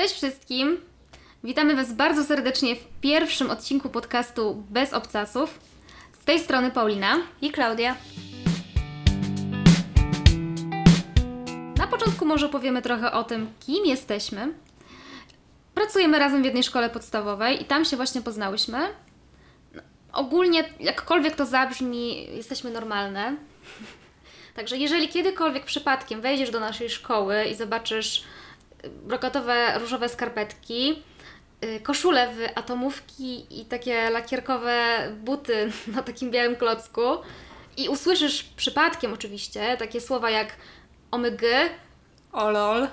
Cześć wszystkim! Witamy Was bardzo serdecznie w pierwszym odcinku podcastu Bez Obcasów. Z tej strony Paulina i Klaudia. Na początku może powiemy trochę o tym, kim jesteśmy. Pracujemy razem w jednej szkole podstawowej i tam się właśnie poznałyśmy. No, ogólnie, jakkolwiek to zabrzmi, jesteśmy normalne. Także jeżeli kiedykolwiek przypadkiem wejdziesz do naszej szkoły i zobaczysz brokatowe różowe skarpetki, y, koszulę w atomówki i takie lakierkowe buty na takim białym klocku. I usłyszysz przypadkiem oczywiście takie słowa jak omg, olol, y,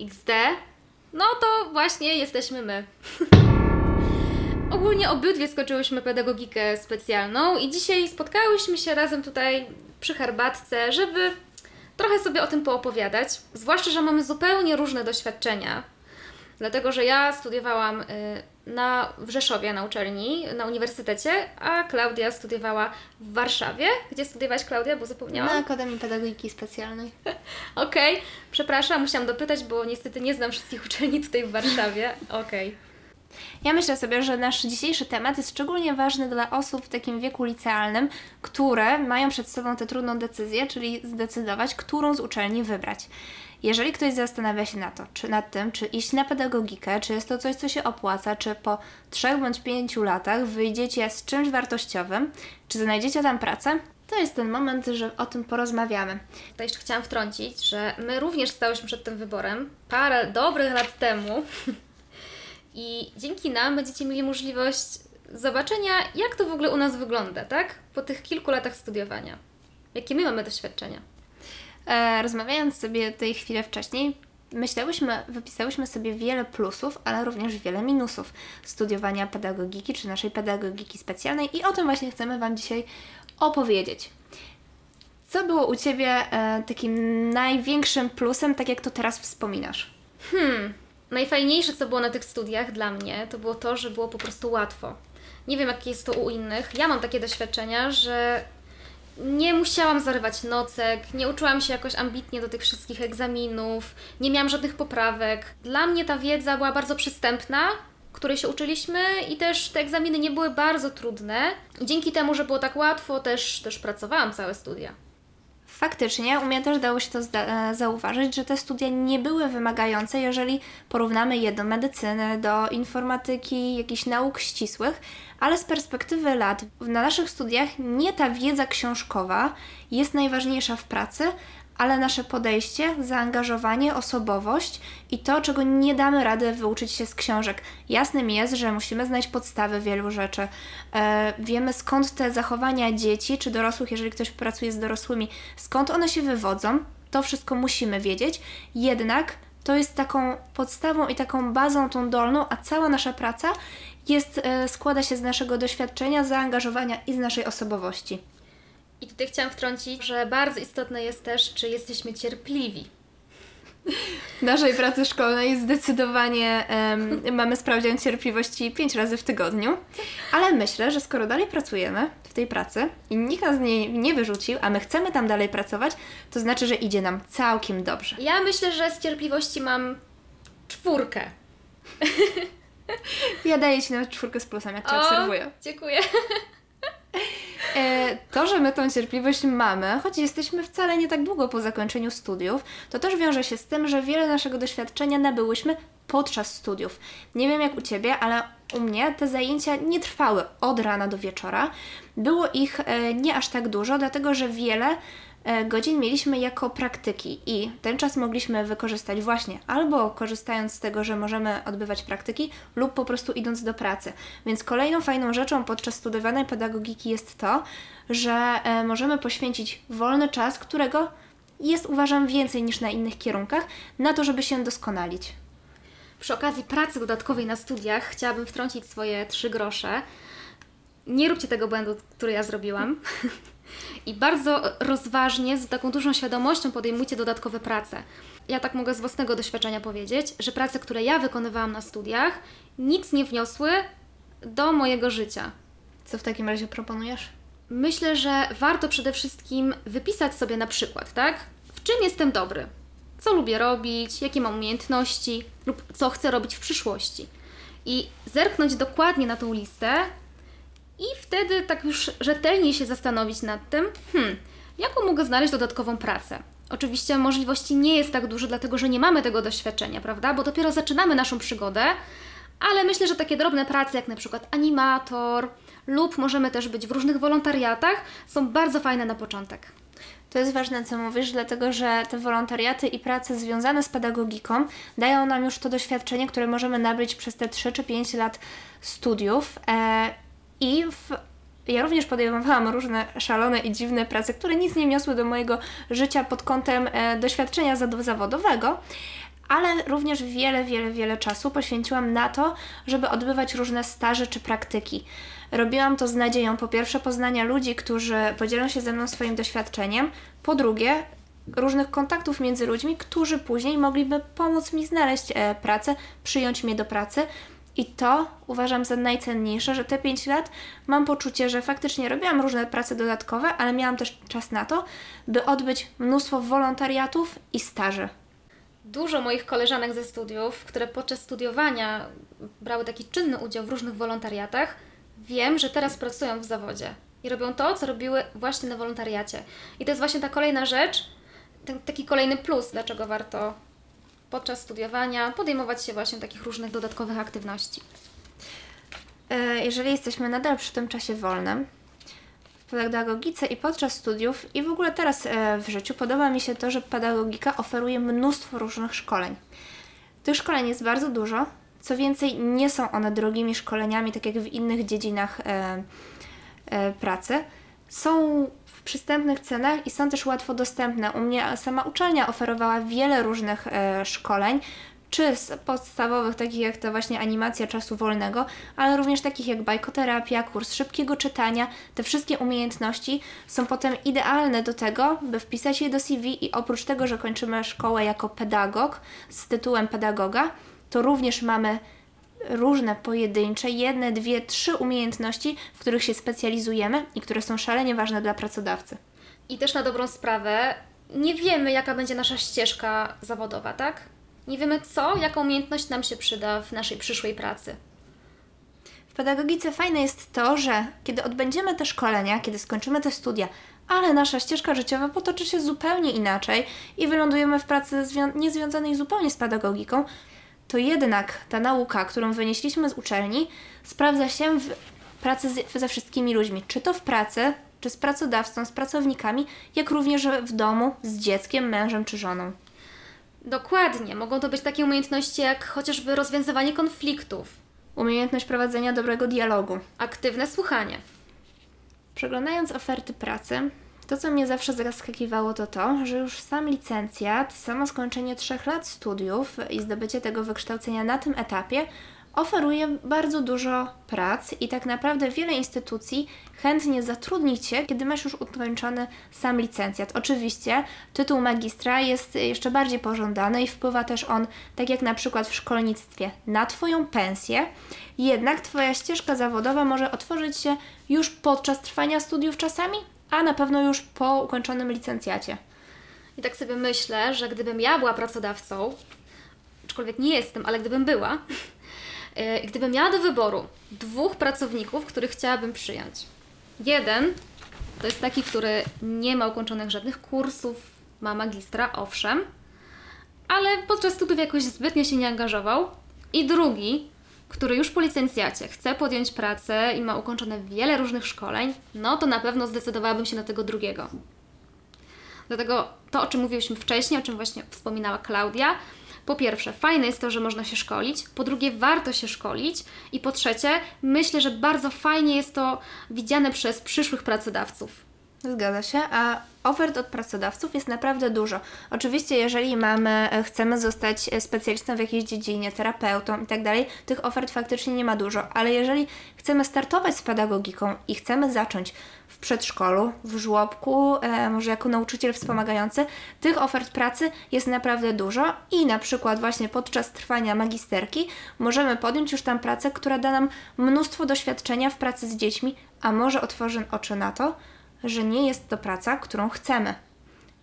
xd, no to właśnie jesteśmy my. Ogólnie obydwie skończyłyśmy pedagogikę specjalną i dzisiaj spotkałyśmy się razem tutaj przy herbatce, żeby trochę sobie o tym poopowiadać. Zwłaszcza, że mamy zupełnie różne doświadczenia. Dlatego, że ja studiowałam y, na, w Rzeszowie na uczelni, na uniwersytecie, a Klaudia studiowała w Warszawie. Gdzie studiowałaś, Klaudia? Bo zapomniałam. Na Akademii Pedagogiki Specjalnej. Okej, okay. przepraszam, musiałam dopytać, bo niestety nie znam wszystkich uczelni tutaj w Warszawie. Okej. Okay. Ja myślę sobie, że nasz dzisiejszy temat jest szczególnie ważny dla osób w takim wieku licealnym, które mają przed sobą tę trudną decyzję, czyli zdecydować, którą z uczelni wybrać. Jeżeli ktoś zastanawia się na to, czy nad tym, czy iść na pedagogikę, czy jest to coś, co się opłaca, czy po trzech bądź pięciu latach wyjdziecie z czymś wartościowym, czy znajdziecie tam pracę, to jest ten moment, że o tym porozmawiamy. To jeszcze chciałam wtrącić, że my również stałyśmy przed tym wyborem parę dobrych lat temu. I dzięki nam będziecie mieli możliwość zobaczenia, jak to w ogóle u nas wygląda, tak? Po tych kilku latach studiowania. Jakie my mamy doświadczenia. E, rozmawiając sobie tej chwilę wcześniej, myślałyśmy, wypisałyśmy sobie wiele plusów, ale również wiele minusów studiowania pedagogiki czy naszej pedagogiki specjalnej i o tym właśnie chcemy Wam dzisiaj opowiedzieć. Co było u Ciebie e, takim największym plusem, tak jak to teraz wspominasz? Hmm, najfajniejsze, co było na tych studiach dla mnie, to było to, że było po prostu łatwo. Nie wiem, jakie jest to u innych. Ja mam takie doświadczenia, że nie musiałam zarywać nocek, nie uczyłam się jakoś ambitnie do tych wszystkich egzaminów, nie miałam żadnych poprawek. Dla mnie ta wiedza była bardzo przystępna, której się uczyliśmy i też te egzaminy nie były bardzo trudne. Dzięki temu, że było tak łatwo, też, też pracowałam całe studia. Faktycznie, u mnie też dało się to e, zauważyć, że te studia nie były wymagające, jeżeli porównamy je do medycyny, do informatyki, jakichś nauk ścisłych, ale z perspektywy lat na naszych studiach nie ta wiedza książkowa jest najważniejsza w pracy, ale nasze podejście, zaangażowanie, osobowość i to, czego nie damy rady wyuczyć się z książek. Jasnym jest, że musimy znaleźć podstawy wielu rzeczy. E, wiemy skąd te zachowania dzieci czy dorosłych, jeżeli ktoś pracuje z dorosłymi, skąd one się wywodzą. To wszystko musimy wiedzieć. Jednak to jest taką podstawą i taką bazą tą dolną, a cała nasza praca jest, e, składa się z naszego doświadczenia, zaangażowania i z naszej osobowości. I tutaj chciałam wtrącić, że bardzo istotne jest też, czy jesteśmy cierpliwi. W naszej pracy szkolnej zdecydowanie um, mamy sprawdzian cierpliwości pięć razy w tygodniu, ale myślę, że skoro dalej pracujemy w tej pracy i nikt nas z niej nie wyrzucił, a my chcemy tam dalej pracować, to znaczy, że idzie nam całkiem dobrze. Ja myślę, że z cierpliwości mam czwórkę. Ja daję Ci nawet czwórkę z plusem, jak Cię o, obserwuję. Dziękuję. E, to, że my tą cierpliwość mamy, choć jesteśmy wcale nie tak długo po zakończeniu studiów, to też wiąże się z tym, że wiele naszego doświadczenia nabyłyśmy podczas studiów. Nie wiem jak u Ciebie, ale u mnie te zajęcia nie trwały od rana do wieczora. Było ich e, nie aż tak dużo, dlatego że wiele godzin mieliśmy jako praktyki i ten czas mogliśmy wykorzystać właśnie albo korzystając z tego, że możemy odbywać praktyki, lub po prostu idąc do pracy. Więc kolejną fajną rzeczą podczas studiowanej pedagogiki jest to, że e, możemy poświęcić wolny czas, którego jest uważam więcej niż na innych kierunkach, na to, żeby się doskonalić. Przy okazji pracy dodatkowej na studiach chciałabym wtrącić swoje trzy grosze. Nie róbcie tego błędu, który ja zrobiłam. I bardzo rozważnie, z taką dużą świadomością podejmujcie dodatkowe prace. Ja tak mogę z własnego doświadczenia powiedzieć, że prace, które ja wykonywałam na studiach, nic nie wniosły do mojego życia. Co w takim razie proponujesz? Myślę, że warto przede wszystkim wypisać sobie na przykład, tak? W czym jestem dobry? co lubię robić, jakie mam umiejętności lub co chcę robić w przyszłości. I zerknąć dokładnie na tą listę i wtedy tak już rzetelnie się zastanowić nad tym, hmm, jaką mogę znaleźć dodatkową pracę. Oczywiście możliwości nie jest tak dużo, dlatego że nie mamy tego doświadczenia, prawda? Bo dopiero zaczynamy naszą przygodę, ale myślę, że takie drobne prace, jak na przykład animator lub możemy też być w różnych wolontariatach, są bardzo fajne na początek. To jest ważne, co mówisz, dlatego że te wolontariaty i prace związane z pedagogiką dają nam już to doświadczenie, które możemy nabyć przez te 3 czy 5 lat studiów. E, I w, ja również podejmowałam różne szalone i dziwne prace, które nic nie wniosły do mojego życia pod kątem e, doświadczenia zaw- zawodowego. Ale również wiele, wiele, wiele czasu poświęciłam na to, żeby odbywać różne staże czy praktyki. Robiłam to z nadzieją, po pierwsze, poznania ludzi, którzy podzielą się ze mną swoim doświadczeniem, po drugie, różnych kontaktów między ludźmi, którzy później mogliby pomóc mi znaleźć e, pracę, przyjąć mnie do pracy. I to uważam za najcenniejsze, że te 5 lat mam poczucie, że faktycznie robiłam różne prace dodatkowe, ale miałam też czas na to, by odbyć mnóstwo wolontariatów i staży. Dużo moich koleżanek ze studiów, które podczas studiowania brały taki czynny udział w różnych wolontariatach, wiem, że teraz pracują w zawodzie i robią to, co robiły właśnie na wolontariacie. I to jest właśnie ta kolejna rzecz, taki kolejny plus, dlaczego warto podczas studiowania podejmować się właśnie takich różnych dodatkowych aktywności. E, Jeżeli jesteśmy nadal przy tym czasie wolnym, w pedagogice i podczas studiów i w ogóle teraz e, w życiu podoba mi się to, że pedagogika oferuje mnóstwo różnych szkoleń. Tych szkoleń jest bardzo dużo. Co więcej, nie są one drogimi szkoleniami, tak jak w innych dziedzinach e, pracy. Są w przystępnych cenach i są też łatwo dostępne. U mnie sama uczelnia oferowała wiele różnych e, szkoleń, czy z podstawowych, takich jak ta właśnie animacja czasu wolnego, ale również takich jak bajkoterapia, kurs szybkiego czytania. Te wszystkie umiejętności są potem idealne do tego, by wpisać je do CV i oprócz tego, że kończymy szkołę jako pedagog z tytułem pedagoga, to również mamy różne pojedyncze, jedne, dwie, trzy umiejętności, w których się specjalizujemy i które są szalenie ważne dla pracodawcy. I też na dobrą sprawę, nie wiemy, jaka będzie nasza ścieżka zawodowa, tak? Nie wiemy co, jaka umiejętność nam się przyda w naszej przyszłej pracy. W pedagogice fajne jest to, że kiedy odbędziemy te szkolenia, kiedy skończymy te studia, ale nasza ścieżka życiowa potoczy się zupełnie inaczej i wylądujemy w pracy zwią- niezwiązanej zupełnie z pedagogiką, to jednak ta nauka, którą wynieśliśmy z uczelni, sprawdza się w pracy ze wszystkimi ludźmi, czy to w pracy, czy z pracodawcą, z pracownikami, jak również w domu, z dzieckiem, mężem czy żoną. Dokładnie, mogą to być takie umiejętności jak chociażby rozwiązywanie konfliktów, Umiejętność prowadzenia dobrego dialogu. aktywne słuchanie. Przeglądając oferty pracy, to co mnie zawsze zaskakiwało to to, że już sam licencjat, samo skończenie trzech lat studiów i zdobycie tego wykształcenia na tym etapie oferuje bardzo dużo prac i tak naprawdę wiele instytucji chętnie zatrudni Cię, kiedy masz już ukończony sam licencjat. Oczywiście tytuł magistra jest jeszcze bardziej pożądany i wpływa też on, tak jak na przykład w szkolnictwie, na Twoją pensję, jednak Twoja ścieżka zawodowa może otworzyć się już podczas trwania studiów czasami, a na pewno już po ukończonym licencjacie. I tak sobie myślę, że gdybym ja była pracodawcą, aczkolwiek nie jestem, ale gdybym była, i gdybym miała do wyboru dwóch pracowników, których chciałabym przyjąć. Jeden to jest taki, który nie ma ukończonych żadnych kursów, ma magistra, owszem, ale podczas studiów jakoś zbytnio się nie angażował. I drugi, który już po licencjacie chce podjąć pracę i ma ukończone wiele różnych szkoleń, no to na pewno zdecydowałabym się na tego drugiego. Dlatego to, o czym mówiliśmy wcześniej, o czym właśnie wspominała Klaudia, po pierwsze, fajne jest to, że można się szkolić, po drugie, warto się szkolić i po trzecie, myślę, że bardzo fajnie jest to widziane przez przyszłych pracodawców. Zgadza się, a ofert od pracodawców jest naprawdę dużo. Oczywiście, jeżeli mamy, e, chcemy zostać e, specjalistą w jakiejś dziedzinie, terapeutą i tak dalej, tych ofert faktycznie nie ma dużo, ale jeżeli chcemy startować z pedagogiką i chcemy zacząć w przedszkolu, w żłobku, e, może jako nauczyciel wspomagający, tych ofert pracy jest naprawdę dużo i na przykład właśnie podczas trwania magisterki możemy podjąć już tam pracę, która da nam mnóstwo doświadczenia w pracy z dziećmi, a może otworzy oczy na to, że nie jest to praca, którą chcemy.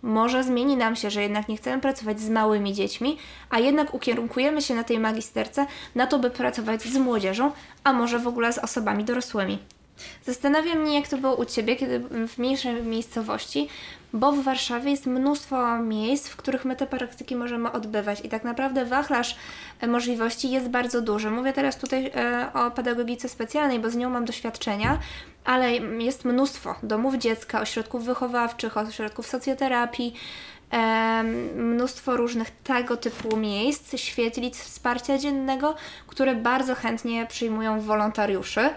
Może zmieni nam się, że jednak nie chcemy pracować z małymi dziećmi, a jednak ukierunkujemy się na tej magisterce na to, by pracować z młodzieżą, a może w ogóle z osobami dorosłymi. Zastanawia mnie, jak to było u Ciebie, kiedy w mniejszej miejscowości, bo w Warszawie jest mnóstwo miejsc, w których my te praktyki możemy odbywać i tak naprawdę wachlarz e, możliwości jest bardzo duży. Mówię teraz tutaj e, o pedagogice specjalnej, bo z nią mam doświadczenia, ale jest mnóstwo domów dziecka, ośrodków wychowawczych, ośrodków socjoterapii, em, mnóstwo różnych tego typu miejsc, świetlic wsparcia dziennego, które bardzo chętnie przyjmują wolontariuszy.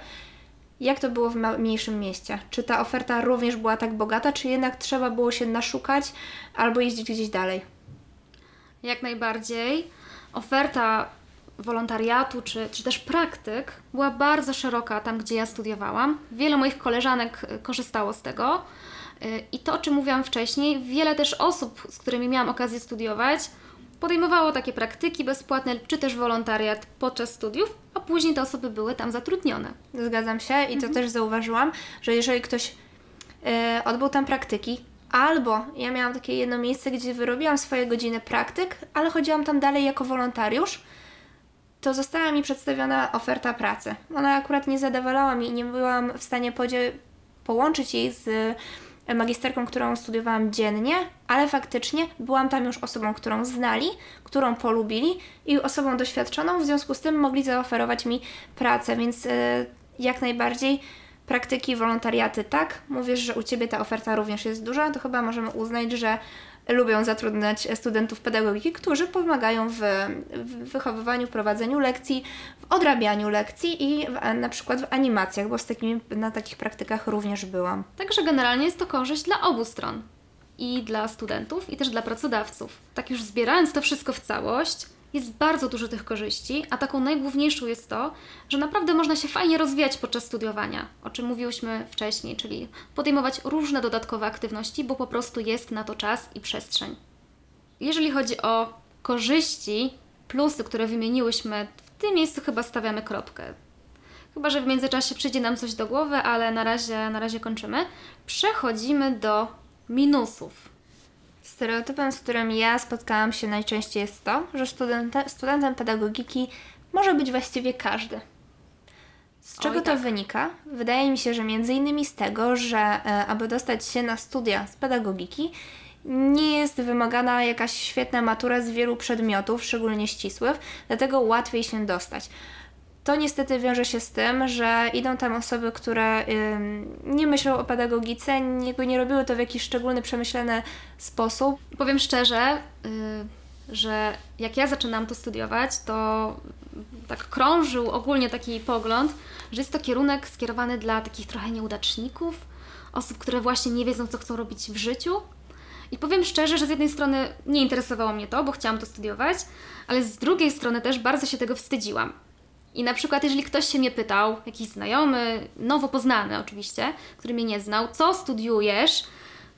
Jak to było w mniejszym mieście? Czy ta oferta również była tak bogata, czy jednak trzeba było się naszukać albo jeździć gdzieś dalej? Jak najbardziej. Oferta wolontariatu czy, czy też praktyk była bardzo szeroka tam, gdzie ja studiowałam. Wiele moich koleżanek y, korzystało z tego. Y, I to, o czym mówiłam wcześniej, wiele też osób, z którymi miałam okazję studiować, podejmowało takie praktyki bezpłatne czy też wolontariat podczas studiów, a później te osoby były tam zatrudnione. Zgadzam się i to też zauważyłam, że jeżeli ktoś e, odbył tam praktyki, albo ja miałam takie jedno miejsce, gdzie wyrobiłam swoje godziny praktyk, ale chodziłam tam dalej jako wolontariusz, to została mi przedstawiona oferta pracy. Ona akurat nie zadowalała mi i nie byłam w stanie podzie- połączyć jej z magisterką, którą studiowałam dziennie, ale faktycznie byłam tam już osobą, którą znali, którą polubili i osobą doświadczoną, w związku z tym mogli zaoferować mi pracę, więc e, jak najbardziej praktyki, wolontariaty tak. Mówisz, że u Ciebie ta oferta również jest duża, to chyba możemy uznać, że lubią zatrudniać studentów pedagogiki, którzy pomagają w, w wychowywaniu, prowadzeniu lekcji, w odrabianiu lekcji i w, na przykład w animacjach, bo z takimi, na takich praktykach również byłam. Także generalnie jest to korzyść dla obu stron. I dla studentów, i też dla pracodawców. Tak już zbierając to wszystko w całość, jest bardzo dużo tych korzyści, a taką najgłówniejszą jest to, że naprawdę można się fajnie rozwijać podczas studiowania, o czym mówiłyśmy wcześniej, czyli podejmować różne dodatkowe aktywności, bo po prostu jest na to czas i przestrzeń. Jeżeli chodzi o korzyści, plusy, które wymieniłyśmy, w tym miejscu chyba stawiamy kropkę. Chyba, że w międzyczasie przyjdzie nam coś do głowy, ale na razie, na razie kończymy. Przechodzimy do minusów. Stereotypem, z którym ja spotkałam się najczęściej jest to, że studenta, studentem pedagogiki może być właściwie każdy. Z czego Oj, to tak. wynika? Wydaje mi się, że między innymi z tego, że e, aby dostać się na studia z pedagogiki, nie jest wymagana jakaś świetna matura z wielu przedmiotów, szczególnie ścisłych, dlatego łatwiej się dostać. To niestety wiąże się z tym, że idą tam osoby, które nie myślą o pedagogice, nie, robiły to w jakiś szczególny, przemyślany sposób. Powiem szczerze, y, że jak ja zaczynałam to studiować, to tak krążył ogólnie taki pogląd, że jest to kierunek skierowany dla takich trochę nieudaczników, osób, które właśnie nie wiedzą, co chcą robić w życiu. I powiem szczerze, że z jednej strony nie interesowało mnie to, bo chciałam to studiować, ale z drugiej strony też bardzo się tego wstydziłam. I na przykład, jeżeli ktoś się mnie pytał, jakiś znajomy, nowo poznany oczywiście, który mnie nie znał, co studiujesz,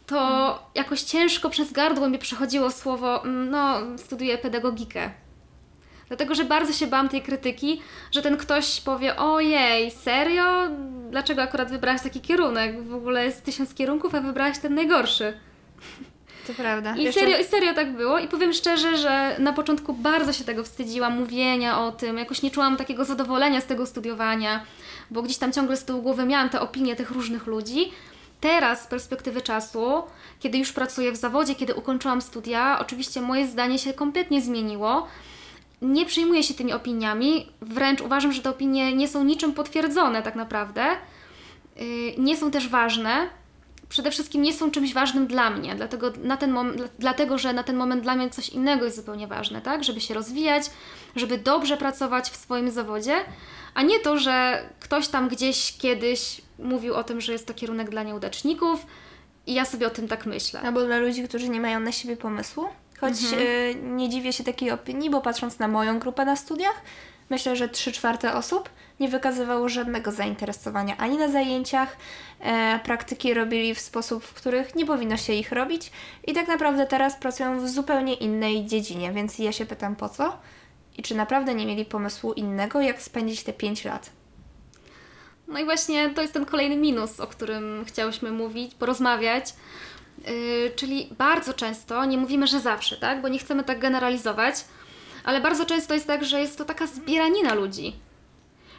to jakoś ciężko przez gardło mi przechodziło słowo, mm, no, studiuję pedagogikę. Dlatego, że bardzo się bałam tej krytyki, że ten ktoś powie, ojej, serio? Dlaczego akurat wybrałaś taki kierunek? W ogóle jest tysiąc kierunków, a wybrałaś ten najgorszy. To prawda. I serio, I serio tak było i powiem szczerze, że na początku bardzo się tego wstydziłam, mówienia o tym, jakoś nie czułam takiego zadowolenia z tego studiowania, bo gdzieś tam ciągle z tyłu głowy miałam te opinie tych różnych ludzi. Teraz z perspektywy czasu, kiedy już pracuję w zawodzie, kiedy ukończyłam studia, oczywiście moje zdanie się kompletnie zmieniło. Nie przyjmuję się tymi opiniami, wręcz uważam, że te opinie nie są niczym potwierdzone tak naprawdę. Yy, nie są też ważne, przede wszystkim nie są czymś ważnym dla mnie, dlatego, na ten mom- dla- dlatego że na ten moment dla mnie coś innego jest zupełnie ważne, tak? Żeby się rozwijać, żeby dobrze pracować w swoim zawodzie, a nie to, że ktoś tam gdzieś kiedyś mówił o tym, że jest to kierunek dla nieudaczników i ja sobie o tym tak myślę. Albo dla ludzi, którzy nie mają na siebie pomysłu. Choć y, nie dziwię się takiej opinii, bo patrząc na moją grupę na studiach, myślę, że 3 czwarte osób nie wykazywało żadnego zainteresowania ani na zajęciach. E, praktyki robili w sposób, w których nie powinno się ich robić. I tak naprawdę teraz pracują w zupełnie innej dziedzinie, więc ja się pytam po co? I czy naprawdę nie mieli pomysłu innego, jak spędzić te 5 lat? No i właśnie to jest ten kolejny minus, o którym chciałyśmy mówić, porozmawiać. Yy, czyli bardzo często, nie mówimy, że zawsze, tak? Bo nie chcemy tak generalizować, ale bardzo często jest tak, że jest to taka zbieranina ludzi.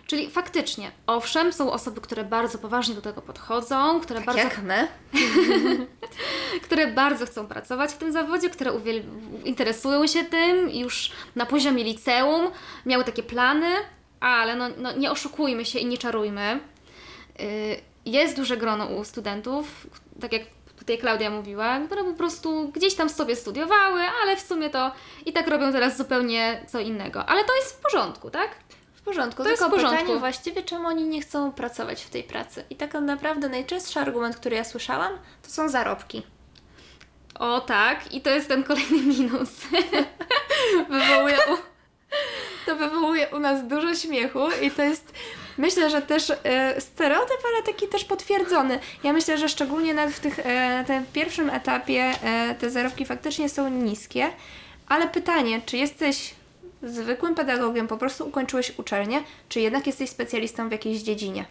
Czyli faktycznie, owszem, są osoby, które bardzo poważnie do tego podchodzą, które, Tak bardzo, jak my. które bardzo chcą pracować w tym zawodzie, które uwiel- interesują się tym już na poziomie liceum, miały takie plany, ale no, no nie oszukujmy się i nie czarujmy. Yy, Jest duże grono u studentów, tak jak tutaj Klaudia mówiła, które po prostu gdzieś tam sobie studiowały, ale w sumie to i tak robią teraz zupełnie co innego. Ale to jest w porządku, tak? W porządku, To jest tylko w porządku. pytanie właściwie, czemu oni nie chcą pracować w tej pracy. I tak naprawdę najczęstszy argument, który ja słyszałam, to są zarobki. O tak, i to jest ten kolejny minus. wywołuje u, to wywołuje u nas dużo śmiechu i to jest myślę, że też e, stereotyp, ale taki też potwierdzony. Ja myślę, że szczególnie nawet w tych, e, tym pierwszym etapie e, te zarobki faktycznie są niskie, ale pytanie, czy jesteś zwykłym pedagogiem, po prostu ukończyłeś uczelnię, czy jednak jesteś specjalistą w jakiejś dziedzinie?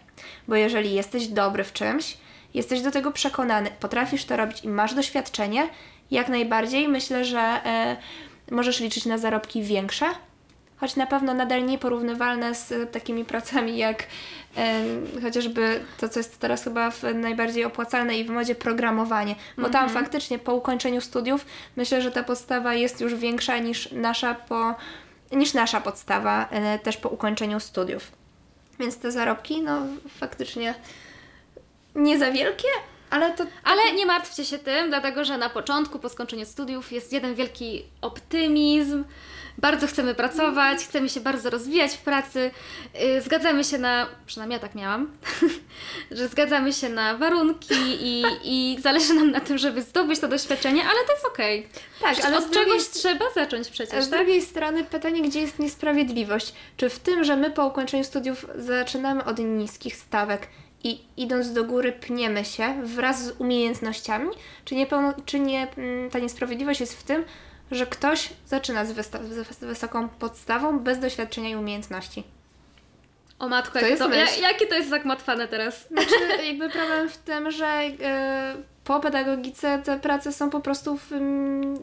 Bo jeżeli jesteś dobry w czymś, jesteś do tego przekonany, potrafisz to robić i masz doświadczenie, jak najbardziej myślę, że możesz liczyć na zarobki większe, choć na pewno nadal nieporównywalne z takimi pracami jak chociażby to, co jest teraz chyba w, najbardziej opłacalne i w modzie programowanie, bo tam faktycznie po ukończeniu studiów myślę, że ta podstawa jest już większa niż nasza po niż nasza podstawa e, też po ukończeniu studiów. Więc te zarobki, no faktycznie nie za wielkie, ale to Ale nie martwcie się tym, dlatego że na początku, po skończeniu studiów, jest jeden wielki optymizm. Bardzo chcemy pracować, chcemy się bardzo rozwijać w pracy. Yy, Zgadzamy się na, przynajmniej ja tak miałam, że zgadzamy się na warunki i, i zależy nam na tym, żeby zdobyć to doświadczenie, ale to jest okej. tak, Przecież ale od czegoś trzeba zacząć A przecież, z tak? drugiej strony pytanie, gdzie jest niesprawiedliwość? Czy w tym, że my po ukończeniu studiów zaczynamy od niskich stawek i idąc do góry pniemy się wraz z umiejętnościami, czy, nie czy nie, mm, ta niesprawiedliwość jest w tym, że ktoś zaczyna z, z wysoką podstawą bez doświadczenia i umiejętności? O matko, To to, ja, jakie to jest zagmatwane teraz? Znaczy, jakby problem w tym, że e, po pedagogice te prace są po prostu w, mm,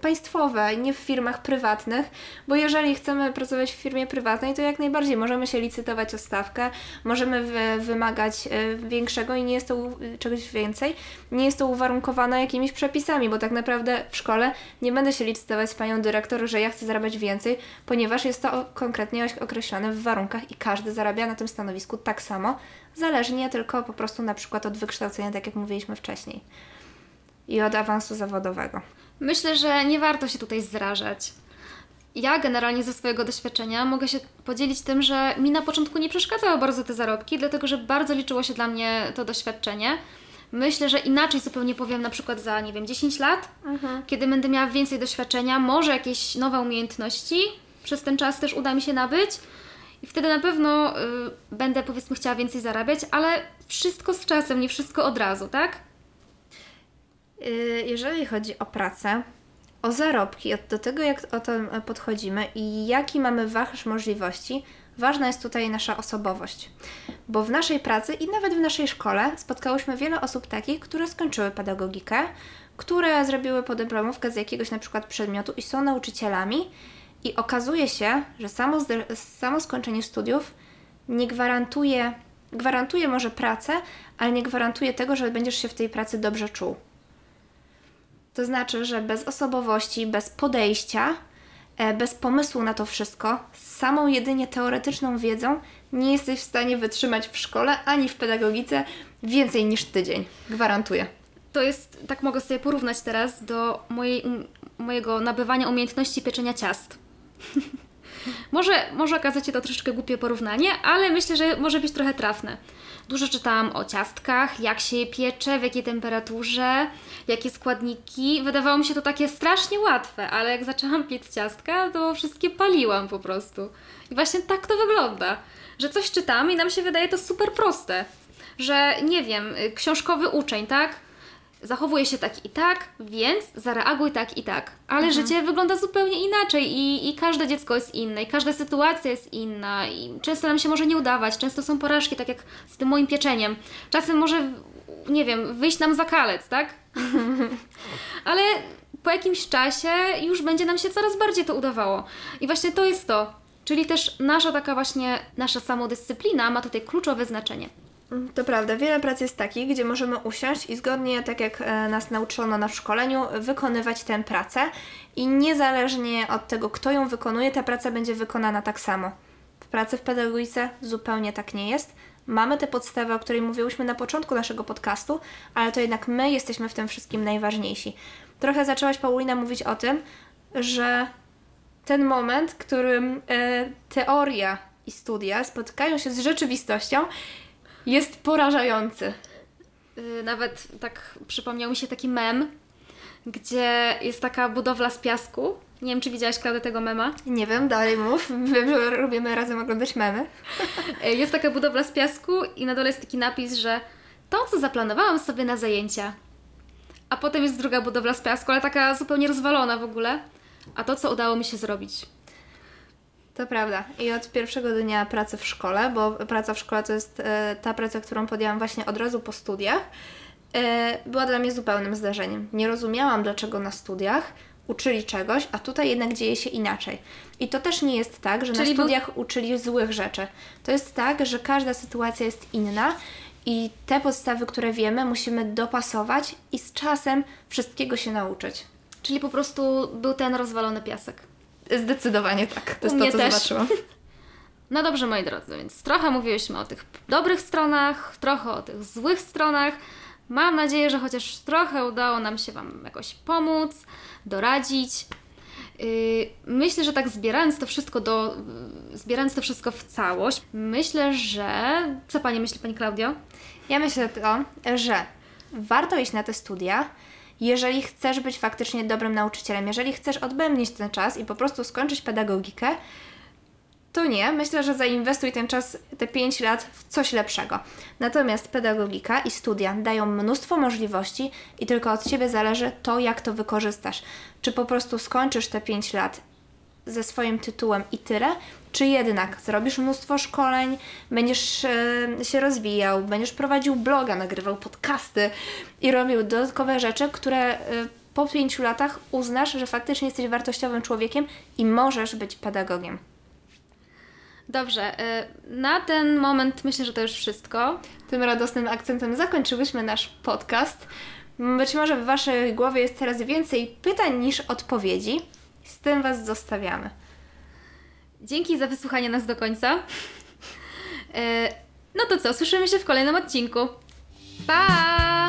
państwowe, nie w firmach prywatnych, bo jeżeli chcemy pracować w firmie prywatnej, to jak najbardziej możemy się licytować o stawkę, możemy wy, wymagać e, większego i nie jest to czegoś więcej, nie jest to uwarunkowane jakimiś przepisami, bo tak naprawdę w szkole nie będę się licytować z panią dyrektor, że ja chcę zarabiać więcej, ponieważ jest to konkretnie określone w warunkach i każdy zarabia na tym stanowisku tak samo, zależnie tylko po prostu na przykład od wykształcenia, tak jak mówiliśmy wcześniej. I od awansu zawodowego. Myślę, że nie warto się tutaj zrażać. Ja generalnie ze swojego doświadczenia mogę się podzielić tym, że mi na początku nie przeszkadzały bardzo te zarobki, dlatego że bardzo liczyło się dla mnie to doświadczenie. Myślę, że inaczej zupełnie powiem na przykład za, nie wiem, 10 lat, kiedy będę miała więcej doświadczenia, może jakieś nowe umiejętności, przez ten czas też uda mi się nabyć i wtedy na pewno y, będę powiedzmy chciała więcej zarabiać, ale wszystko z czasem, nie wszystko od razu, tak? Y, Jeżeli chodzi o pracę, o zarobki, do tego jak o to e, podchodzimy i jaki mamy wachlarz możliwości, ważna jest tutaj nasza osobowość. Bo w naszej pracy i nawet w naszej szkole spotkałyśmy wiele osób takich, które skończyły pedagogikę, które zrobiły podyplomówkę z jakiegoś na przykład przedmiotu i są nauczycielami i okazuje się, że samo, samo skończenie studiów nie gwarantuje, gwarantuje może pracę, ale nie gwarantuje tego, że będziesz się w tej pracy dobrze czuł. To znaczy, że bez osobowości, bez podejścia, e, bez pomysłu na to wszystko, z samą jedynie teoretyczną wiedzą nie jesteś w stanie wytrzymać w szkole ani w pedagogice więcej niż tydzień. Gwarantuję. To jest, tak mogę sobie porównać teraz do mojej, mojego nabywania umiejętności pieczenia ciast. może, może okazać się to troszeczkę głupie porównanie, ale myślę, że może być trochę trafne. Dużo czytałam o ciastkach, jak się je piecze, w jakiej temperaturze, jakie składniki. Wydawało mi się to takie strasznie łatwe, ale jak zaczęłam piec ciastka, to wszystkie paliłam po prostu. I właśnie tak to wygląda, że coś czytam i nam się wydaje to super proste. Że nie wiem, książkowy uczeń, tak? Zachowuje się tak i tak, więc zareaguj tak i tak. Ale życie wygląda zupełnie inaczej i, i każde dziecko jest inne, i każda sytuacja jest inna, i często nam się może nie udawać, często są porażki, tak jak z tym moim pieczeniem. Czasem może nie wiem, wyjść nam za kalec, tak? Ale po jakimś czasie już będzie nam się coraz bardziej to udawało. I właśnie to jest to. Czyli też nasza taka właśnie, nasza samodyscyplina ma tutaj kluczowe znaczenie. To prawda, wiele prac jest takich, gdzie możemy usiąść i zgodnie, tak jak e, nas nauczono na szkoleniu, wykonywać tę pracę i niezależnie od tego, kto ją wykonuje, ta praca będzie wykonana tak samo. W pracy w pedagogice zupełnie tak nie jest. Mamy te podstawy, o której mówiłyśmy na początku naszego podcastu, ale to jednak my jesteśmy w tym wszystkim najważniejsi. Trochę zaczęłaś, Paulina, mówić o tym, że ten moment, w którym e, teoria i studia spotykają się z rzeczywistością, jest porażający. Yy, Nawet tak przypomniał mi się taki mem, gdzie jest taka budowla z piasku. Nie wiem, czy widziałaś, Klaudia, tego mema. Nie wiem, dalej mów. Wiem, że lubimy razem oglądać memy. Yy, Jest taka budowla z piasku i na dole jest taki napis, że to, co zaplanowałam sobie na zajęcia. A potem jest druga budowla z piasku, ale taka zupełnie rozwalona w ogóle. A to, co udało mi się zrobić. To prawda. I od pierwszego dnia pracy w szkole, bo praca w szkole to jest e, ta praca, którą podjęłam właśnie od razu po studiach, e, była dla mnie zupełnym zdarzeniem. Nie rozumiałam, dlaczego na studiach uczyli czegoś, a tutaj jednak dzieje się inaczej. I to też nie jest tak, że Czyli na był- studiach uczyli złych rzeczy. To jest tak, że każda sytuacja jest inna i te podstawy, które wiemy, musimy dopasować i z czasem wszystkiego się nauczyć. Czyli po prostu był ten rozwalony piasek. Zdecydowanie tak. To U jest mnie to, co też. zobaczyłam. No dobrze, moi drodzy, więc trochę mówiłyśmy o tych dobrych stronach, trochę o tych złych stronach. Mam nadzieję, że chociaż trochę udało nam się Wam jakoś pomóc, doradzić. Yy, Myślę, że tak zbierając to wszystko do, yy, zbierając to wszystko w całość, myślę, że... Co Pani myśli, Pani Klaudio? Ja myślę to, że warto iść na te studia, jeżeli chcesz być faktycznie dobrym nauczycielem, jeżeli chcesz odbębnić ten czas i po prostu skończyć pedagogikę, to nie. Myślę, że zainwestuj ten czas, te 5 lat w coś lepszego. Natomiast pedagogika i studia dają mnóstwo możliwości i tylko od Ciebie zależy to, jak to wykorzystasz. Czy po prostu skończysz te 5 lat ze swoim tytułem i tyle, czy jednak zrobisz mnóstwo szkoleń, będziesz e, się rozwijał, będziesz prowadził bloga, nagrywał podcasty i robił dodatkowe rzeczy, które e, po pięciu latach uznasz, że faktycznie jesteś wartościowym człowiekiem i możesz być pedagogiem. Dobrze, yy, na ten moment myślę, że to już wszystko. Tym radosnym akcentem zakończyłyśmy nasz podcast. Być może w Waszej głowie jest teraz więcej pytań niż odpowiedzi. Z tym Was zostawiamy. Dzięki za wysłuchanie nas do końca. Yy, No to co, słyszymy się w kolejnym odcinku. Pa!